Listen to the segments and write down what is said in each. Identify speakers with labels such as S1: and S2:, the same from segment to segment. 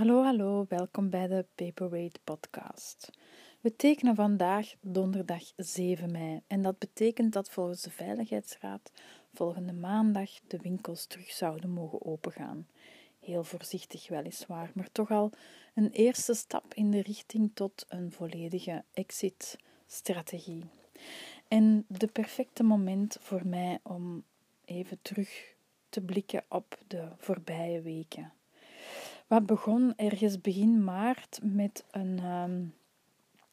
S1: Hallo, hallo, welkom bij de Paperweight Podcast. We tekenen vandaag donderdag 7 mei en dat betekent dat volgens de Veiligheidsraad volgende maandag de winkels terug zouden mogen opengaan. Heel voorzichtig weliswaar, maar toch al een eerste stap in de richting tot een volledige exit-strategie. En de perfecte moment voor mij om even terug te blikken op de voorbije weken. Wat begon ergens begin maart met een, ehm,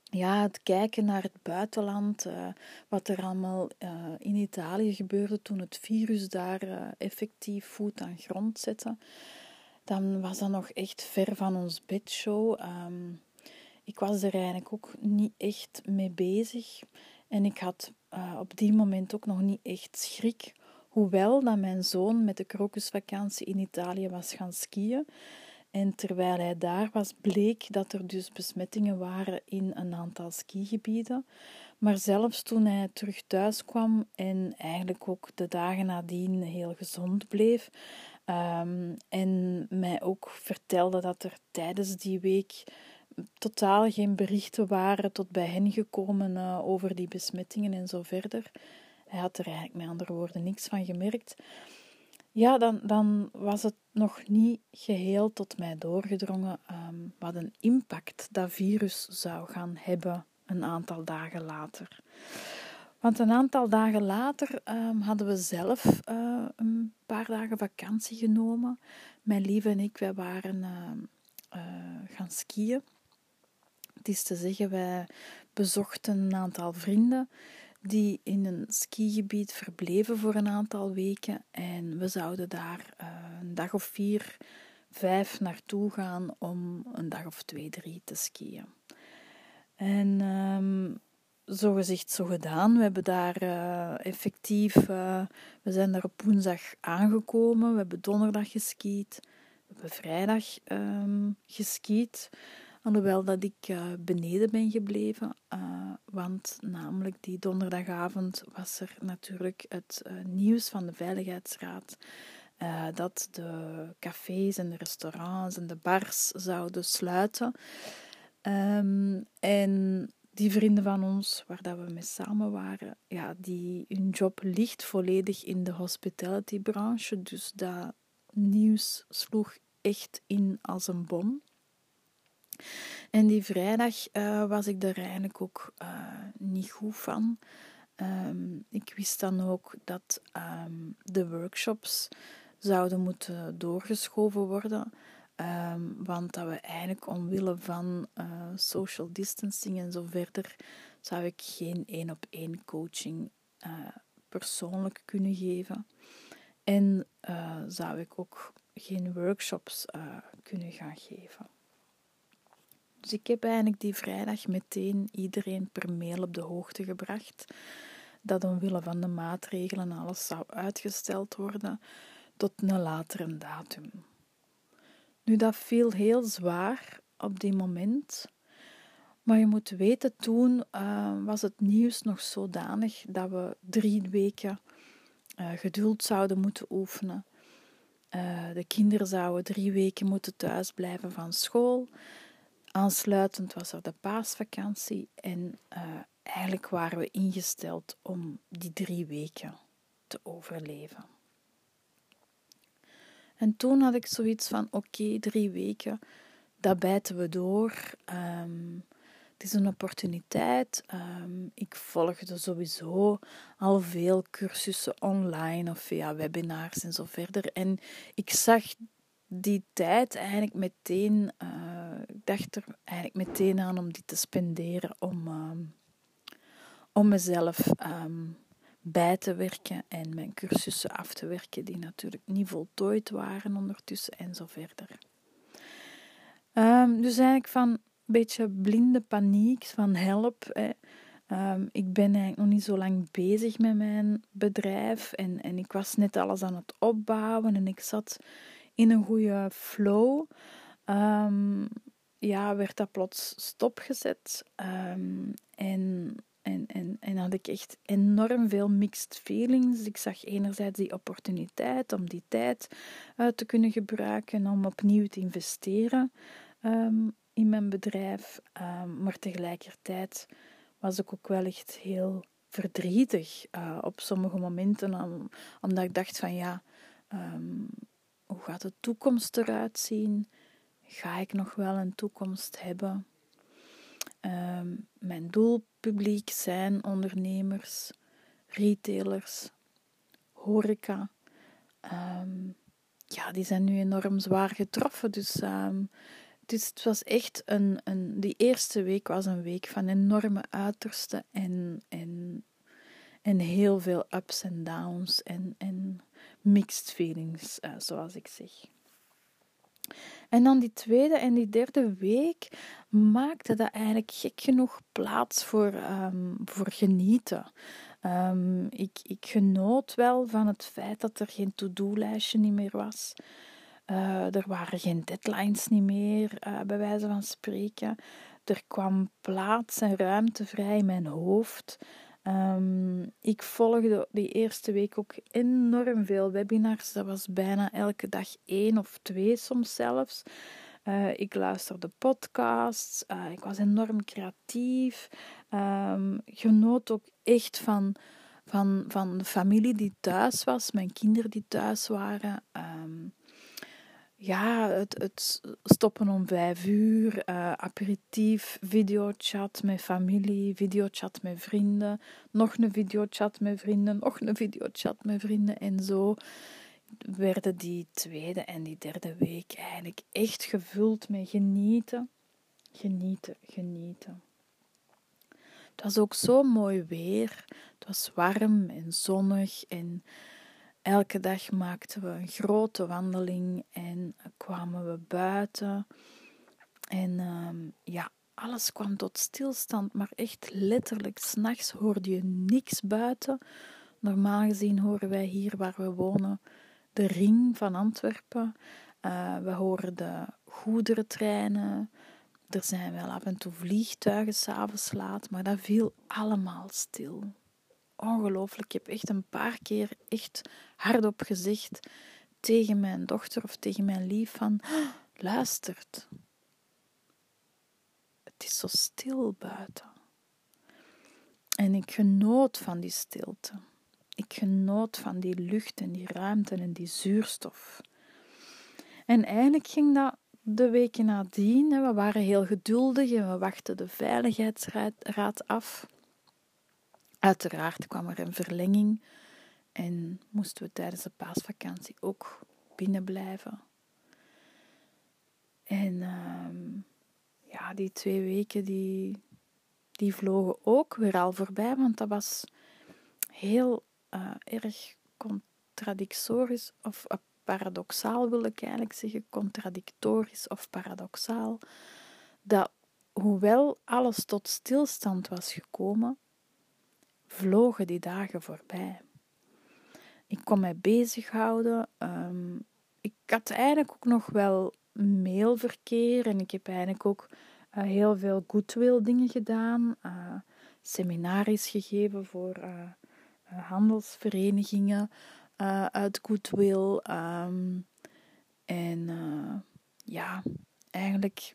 S1: ja, het kijken naar het buitenland, uh, wat er allemaal uh, in Italië gebeurde toen het virus daar uh, effectief voet aan grond zette. Dan was dat nog echt ver van ons bedshow. Um, ik was er eigenlijk ook niet echt mee bezig. En ik had op die moment ook nog niet echt schrik. Hoewel dat mijn zoon met de krokusvakantie in Italië was gaan skiën. En terwijl hij daar was, bleek dat er dus besmettingen waren in een aantal skigebieden. Maar zelfs toen hij terug thuis kwam en eigenlijk ook de dagen nadien heel gezond bleef, um, en mij ook vertelde dat er tijdens die week totaal geen berichten waren tot bij hen gekomen uh, over die besmettingen en zo verder. Hij had er eigenlijk met andere woorden niks van gemerkt ja, dan, dan was het nog niet geheel tot mij doorgedrongen um, wat een impact dat virus zou gaan hebben een aantal dagen later. Want een aantal dagen later um, hadden we zelf uh, een paar dagen vakantie genomen. Mijn lieve en ik, wij waren uh, uh, gaan skiën. Het is te zeggen, wij bezochten een aantal vrienden die in een skigebied verbleven voor een aantal weken. En we zouden daar uh, een dag of vier, vijf naartoe gaan om een dag of twee, drie te skiën. En um, zo gezegd, zo gedaan. We hebben daar uh, effectief, uh, we zijn daar op woensdag aangekomen. We hebben donderdag geskiet. We hebben vrijdag um, geskiet. Alhoewel dat ik uh, beneden ben gebleven, uh, want namelijk die donderdagavond was er natuurlijk het uh, nieuws van de Veiligheidsraad dat de cafés en de restaurants en de bars zouden sluiten. Um, en die vrienden van ons, waar dat we mee samen waren, ja, die, hun job ligt volledig in de hospitality-branche, dus dat nieuws sloeg echt in als een bom. En die vrijdag uh, was ik er eigenlijk ook uh, niet goed van. Um, ik wist dan ook dat um, de workshops zouden moeten doorgeschoven worden. Um, want dat we eigenlijk omwille van uh, social distancing en zo verder, zou ik geen één op één coaching persoonlijk kunnen geven. En zou ik ook geen workshops kunnen gaan geven. Dus ik heb eigenlijk die vrijdag meteen iedereen per mail op de hoogte gebracht dat omwille van de maatregelen alles zou uitgesteld worden tot een latere datum. Nu, dat viel heel zwaar op die moment. Maar je moet weten, toen uh, was het nieuws nog zodanig dat we drie weken uh, geduld zouden moeten oefenen. Uh, de kinderen zouden drie weken moeten thuisblijven van school. Aansluitend was er de paasvakantie en uh, eigenlijk waren we ingesteld om die drie weken te overleven. En toen had ik zoiets van: oké, drie weken, dat bijten we door. Um, het is een opportuniteit. Um, ik volgde sowieso al veel cursussen online of via webinars en zo verder. En ik zag die tijd eigenlijk meteen, uh, ik dacht er eigenlijk meteen aan om die te spenderen om, uh, om mezelf um, bij te werken en mijn cursussen af te werken, die natuurlijk niet voltooid waren ondertussen en zo verder. Um, dus eigenlijk van een beetje blinde paniek, van help. Hè. Ik ben eigenlijk nog niet zo lang bezig met mijn bedrijf en, en ik was net alles aan het opbouwen en ik zat in een goede flow. Um, ja, werd dat plots stopgezet. Um, en en, en, en had ik echt enorm veel mixed feelings. Ik zag enerzijds die opportuniteit om die tijd uh, te kunnen gebruiken om opnieuw te investeren um, in mijn bedrijf. Maar tegelijkertijd was ik ook wel echt heel verdrietig uh, op sommige momenten, om, omdat ik dacht van ja, hoe gaat de toekomst eruit zien? Ga ik nog wel een toekomst hebben? Um, mijn doelpubliek zijn ondernemers, retailers, horeca. Um, ja, die zijn nu enorm zwaar getroffen. Dus, um, het was echt een, een. Die eerste week was een week van enorme uitersten en, en, en heel veel ups en downs en, en mixed feelings, uh, zoals ik zeg. En dan die tweede en die derde week maakte dat eigenlijk gek genoeg plaats voor, um, voor genieten. Um, ik, ik genoot wel van het feit dat er geen to-do-lijstje niet meer was. Uh, er waren geen deadlines niet meer, uh, bij wijze van spreken. Er kwam plaats en ruimte vrij in mijn hoofd. Um, ik volgde die eerste week ook enorm veel webinars. Dat was bijna elke dag één of twee soms zelfs. Uh, ik luisterde podcasts. Uh, ik was enorm creatief. Um, genoot ook echt van, van, van de familie die thuis was. Mijn kinderen die thuis waren. Um, ja, het, stoppen om vijf uur, uh, aperitief, videochat met familie, videochat met vrienden, nog een videochat met vrienden, nog een videochat met vrienden en zo werden die tweede en die derde week eigenlijk echt gevuld met genieten, genieten, genieten. Het was ook zo mooi weer. Het was warm en zonnig en Elke dag maakten we een grote wandeling en kwamen we buiten. En ehm, ja, alles kwam tot stilstand, maar echt letterlijk, s'nachts hoorde je niks buiten. Normaal gezien horen wij hier waar we wonen de ring van Antwerpen. Uh, we horen de goederentreinen. Er zijn wel af en toe vliegtuigen s'avonds laat, maar dat viel allemaal stil ongelooflijk. Ik heb echt een paar keer echt hardop gezegd tegen mijn dochter of tegen mijn lief van ah, luistert. Het is zo stil buiten. En ik genoot van die stilte. Ik genoot van die lucht en die ruimte en die zuurstof. En eigenlijk ging dat de weken nadien. We waren heel geduldig en we wachten de veiligheidsraad af. Uiteraard kwam er een verlenging en moesten we tijdens de paasvakantie ook binnen blijven. En ehm, ja, die twee weken die, die vlogen ook weer al voorbij, want dat was heel uh, erg contradictorisch, of uh, paradoxaal wil ik eigenlijk zeggen, contradictorisch of paradoxaal, dat hoewel alles tot stilstand was gekomen, vlogen die dagen voorbij. Ik kon mij bezighouden. Um, ik had eigenlijk ook nog wel mailverkeer en ik heb eigenlijk ook uh, heel veel goodwill dingen gedaan. Uh, seminaries gegeven voor uh, handelsverenigingen uit goodwill. Um, en ja, eigenlijk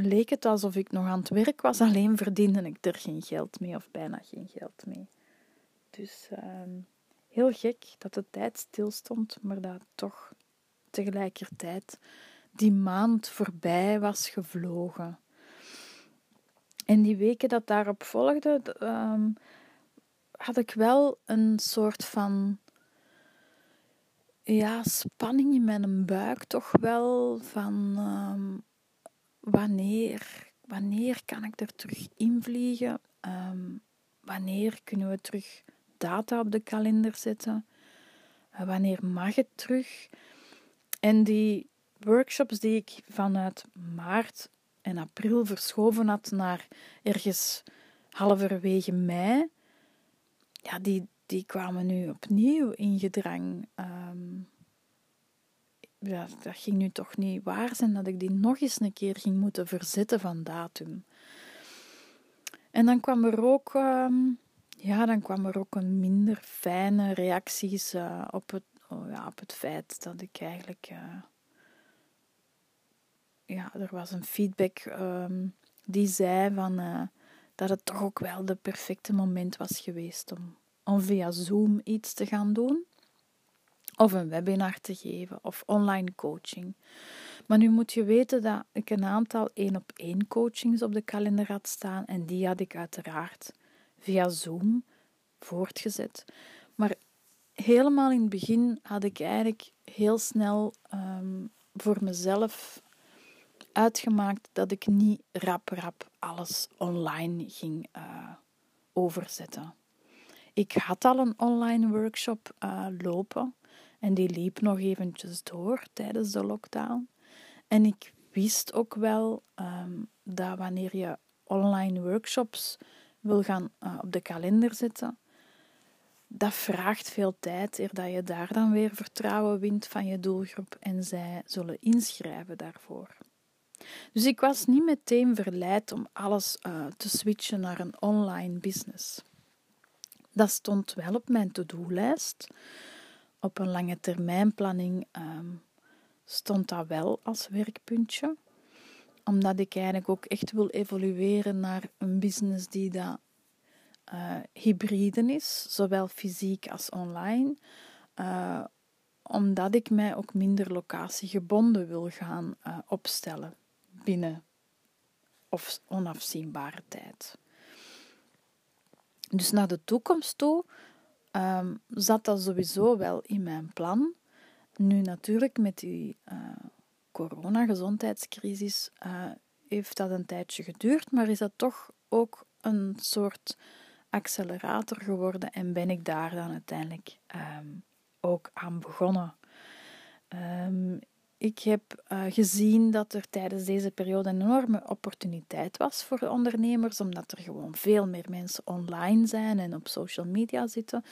S1: leek het alsof ik nog aan het werk was, alleen verdiende ik er geen geld mee of bijna geen geld mee. Dus ehm, heel gek dat de tijd stilstond, maar dat toch tegelijkertijd die maand voorbij was gevlogen. En die weken dat daarop volgden, um, had ik wel een soort van ja, spanning in mijn buik, toch wel van um, wanneer, wanneer kan ik er terug invliegen? Um, wanneer kunnen we terug data op de kalender zetten? Uh, wanneer mag het terug? En die workshops die ik vanuit maart en april verschoven had naar ergens halverwege mei, ja, die, die kwamen nu opnieuw in gedrang. Um, ja, dat ging nu toch niet waar zijn dat ik die nog eens een keer ging moeten verzetten van datum. En dan kwam er ook, ehm, ja, dan kwam er ook een minder fijne reacties uh, op, het, oh ja, op het feit dat ik eigenlijk. Uh, ja, er was een feedback um, die zei van, uh, dat het toch ook wel de perfecte moment was geweest om, om via Zoom iets te gaan doen. Of een webinar te geven of online coaching. Maar nu moet je weten dat ik een aantal één op één coachings op de kalender had staan en die had ik uiteraard via Zoom voortgezet. Maar helemaal in het begin had ik eigenlijk heel snel um, voor mezelf uitgemaakt dat ik niet rap rap alles online ging uh, overzetten. Ik had al een online workshop uh, lopen en die liep nog eventjes door tijdens de lockdown. En ik wist ook wel um, dat wanneer je online workshops wil gaan uh, op de kalender zetten, dat vraagt veel tijd eer dat je daar dan weer vertrouwen wint van je doelgroep en zij zullen inschrijven daarvoor. Dus ik was niet meteen verleid om alles uh, te switchen naar een online business. Dat stond wel op mijn to-do-lijst. Op een lange termijnplanning um, stond dat wel als werkpuntje. Omdat ik eigenlijk ook echt wil evolueren naar een business die dat uh, hybride is, zowel fysiek als online. Uh, omdat ik mij ook minder locatiegebonden wil gaan uh, opstellen binnen of onafzienbare tijd. Dus naar de toekomst toe um, zat dat sowieso wel in mijn plan. Nu natuurlijk met die uh, corona-gezondheidscrisis uh, heeft dat een tijdje geduurd, maar is dat toch ook een soort accelerator geworden en ben ik daar dan uiteindelijk um, ook aan begonnen. Um, ik heb uh, gezien dat er tijdens deze periode een enorme opportuniteit was voor ondernemers, omdat er gewoon veel meer mensen online zijn en op social media zitten.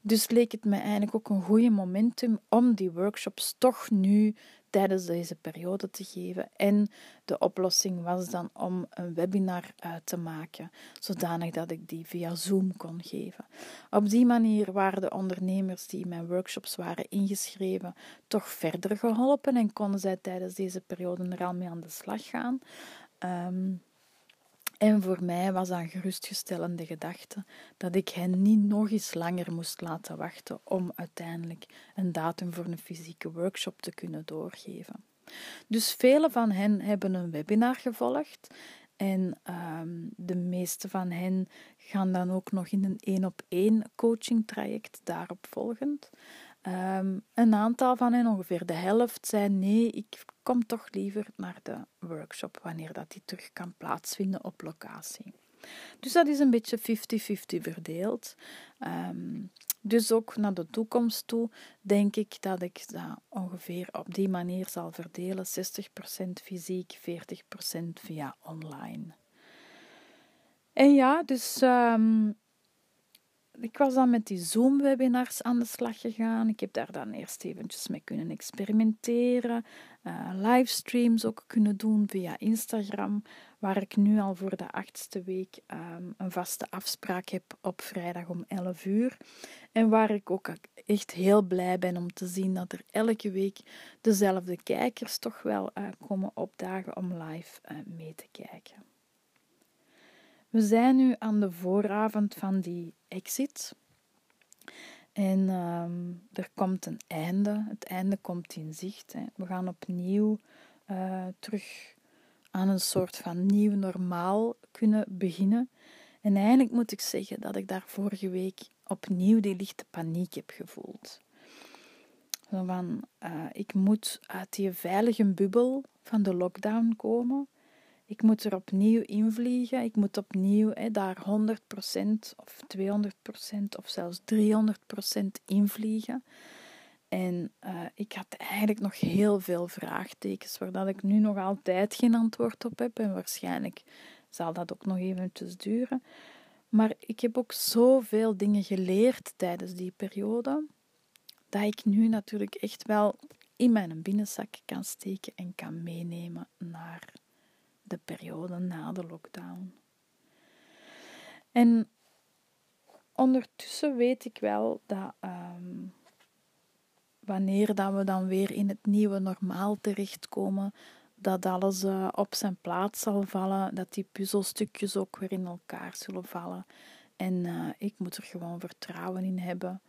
S1: Dus leek het mij eigenlijk ook een goede momentum om die workshops toch nu tijdens deze periode te geven. En de oplossing was dan om een webinar uit te maken, zodanig dat ik die via Zoom kon geven. Op die manier waren de ondernemers die in mijn workshops waren ingeschreven toch verder geholpen en konden zij tijdens deze periode er al mee aan de slag gaan. Um, en voor mij was dat een geruststellende gedachte dat ik hen niet nog eens langer moest laten wachten om uiteindelijk een datum voor een fysieke workshop te kunnen doorgeven. Dus vele van hen hebben een webinar gevolgd en um, de meeste van hen gaan dan ook nog in een één op één coaching traject daarop volgend. Um, een aantal van hen, ongeveer de helft, zei nee, ik kom toch liever naar de workshop wanneer dat die terug kan plaatsvinden op locatie. Dus dat is een beetje 50-50 verdeeld. Um, dus ook naar de toekomst toe denk ik dat ik dat ongeveer op die manier zal verdelen: 60% fysiek, 40% via online. En ja, dus um, ik was dan met die Zoom-webinars aan de slag gegaan. Ik heb daar dan eerst eventjes mee kunnen experimenteren. Uh, livestreams ook kunnen doen via Instagram, waar ik nu al voor de achtste week um, een vaste afspraak heb op vrijdag om 11 uur. En waar ik ook echt heel blij ben om te zien dat er elke week dezelfde kijkers toch wel uh, komen opdagen om live uh, mee te kijken. We zijn nu aan de vooravond van die exit. En ehm, er komt een einde. Het einde komt in zicht. Hè. We gaan opnieuw uh, terug aan een soort van nieuw normaal kunnen beginnen. En eigenlijk moet ik zeggen dat ik daar vorige week opnieuw die lichte paniek heb gevoeld. Zo van, uh, ik moet uit die veilige bubbel van de lockdown komen. Ik moet er opnieuw invliegen. Ik moet opnieuw hè, daar 100% of 200% of zelfs 300% invliegen. En uh, ik had eigenlijk nog heel veel vraagtekens, waar ik nu nog altijd geen antwoord op heb. En waarschijnlijk zal dat ook nog eventjes duren. Maar ik heb ook zoveel dingen geleerd tijdens die periode, dat ik nu natuurlijk echt wel in mijn binnenzak kan steken en kan meenemen naar de periode na de lockdown. En ondertussen weet ik wel dat ehm, wanneer dat we dan weer in het nieuwe normaal terechtkomen, dat alles uh, op zijn plaats zal vallen, dat die puzzelstukjes ook weer in elkaar zullen vallen. En uh, ik moet er gewoon vertrouwen in hebben.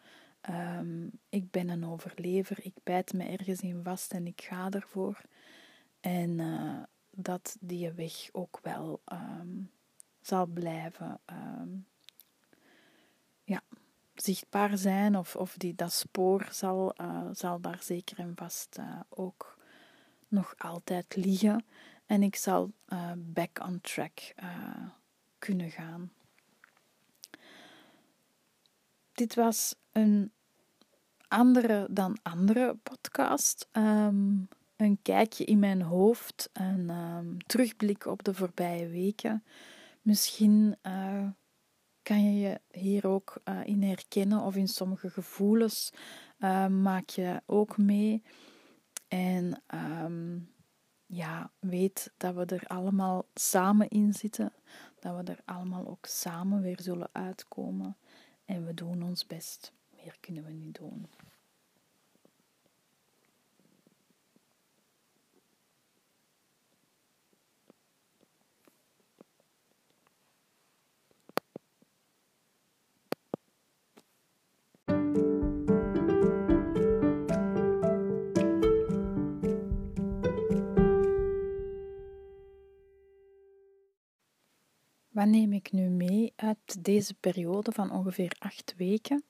S1: Um, ik ben een overlever, ik bijt me ergens in vast en ik ga ervoor. En uh, dat die weg ook wel um, zal blijven um, ja, zichtbaar zijn, of, of die, dat spoor zal, uh, zal daar zeker en vast uh, ook nog altijd liggen. En ik zal back on track kunnen gaan. Dit was een andere dan andere podcast. Um, een kijkje in mijn hoofd, een um, terugblik op de voorbije weken. Misschien uh, kan je je hier ook uh, in herkennen of in sommige gevoelens uh, maak je ook mee. En um, ja, weet dat we er allemaal samen in zitten, dat we er allemaal ook samen weer zullen uitkomen. En we doen ons best. Meer kunnen we niet doen. Wat neem ik nu mee uit deze periode van ongeveer acht weken?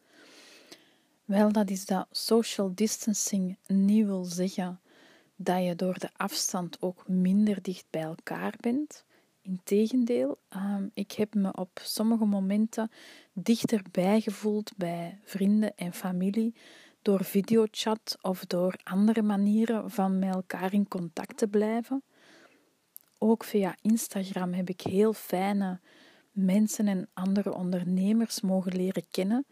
S1: Wel, dat is dat social distancing niet wil zeggen dat je door de afstand ook minder dicht bij elkaar bent. Integendeel, um, ik heb me op sommige momenten dichterbij gevoeld bij vrienden en familie door videochat of door andere manieren van met elkaar in contact te blijven ook via Instagram heb ik heel fijne mensen en andere ondernemers mogen leren kennen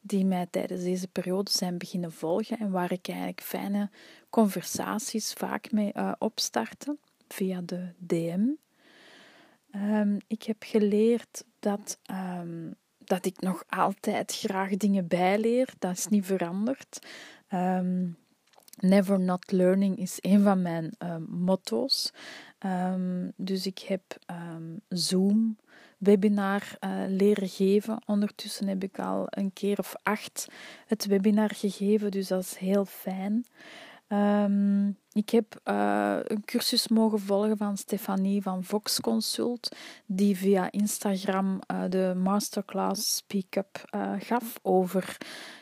S1: die mij tijdens deze periode zijn beginnen volgen en waar ik eigenlijk fijne conversaties vaak mee uh, opstarten via de DM. Ehm, ik heb geleerd dat, um, dat ik nog altijd graag dingen bijleer. Dat is niet veranderd. Um, Never Not Learning is een van mijn uh, motto's. Um, dus ik heb um, Zoom webinar uh, leren geven. Ondertussen heb ik al een keer of acht het webinar gegeven, dus dat is heel fijn. Um, ik heb uh, een cursus mogen volgen van Stefanie van Vox Consult, die via Instagram uh, de masterclass Speak Up gaf over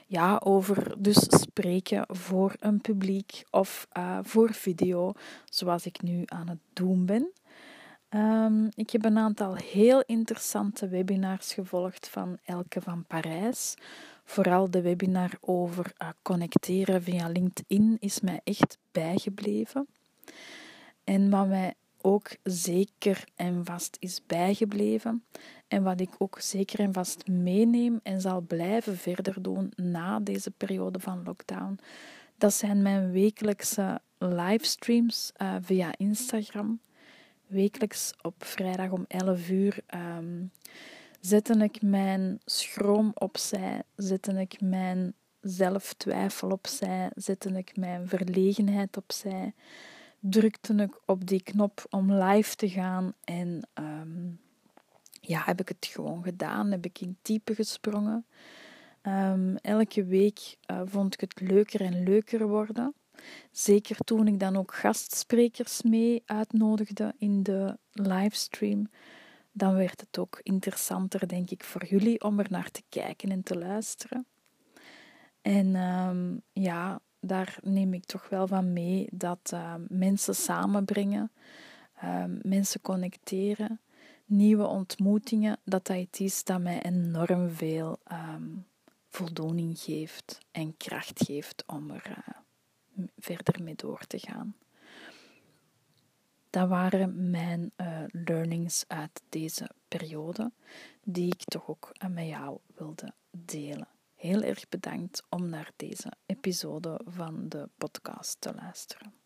S1: ja, over dus spreken voor een publiek of voor video, zoals ik nu aan het doen ben. Um, ik heb een aantal heel interessante webinars gevolgd van Elke van Parijs. Vooral de webinar over uh, connecteren via LinkedIn is mij echt bijgebleven. En wat mij ook zeker en vast is bijgebleven en wat ik ook zeker en vast meeneem en zal blijven verder doen na deze periode van lockdown, dat zijn mijn wekelijkse livestreams uh, via Instagram. Wekelijks op vrijdag om 11 uur um, zette ik mijn schroom opzij, zette ik mijn zelftwijfel opzij, zette ik mijn verlegenheid opzij drukte ik op die knop om live te gaan en ehm, ja, heb ik het gewoon gedaan. Heb ik in type gesprongen. Ehm, elke week uh, vond ik het leuker en leuker worden. Zeker toen ik dan ook gastsprekers mee uitnodigde in de livestream, dan werd het ook interessanter, denk ik, voor jullie om er naar te kijken en te luisteren. En um, ja, daar neem ik toch wel van mee dat uh, mensen samenbrengen, uh, mensen connecteren, nieuwe ontmoetingen, dat dat iets is dat mij enorm veel voldoening geeft en kracht geeft om er uh, verder mee door te gaan. Dat waren mijn learnings uit deze periode, die ik toch ook met jou wilde delen heel erg bedankt om naar deze episode van de podcast te luisteren.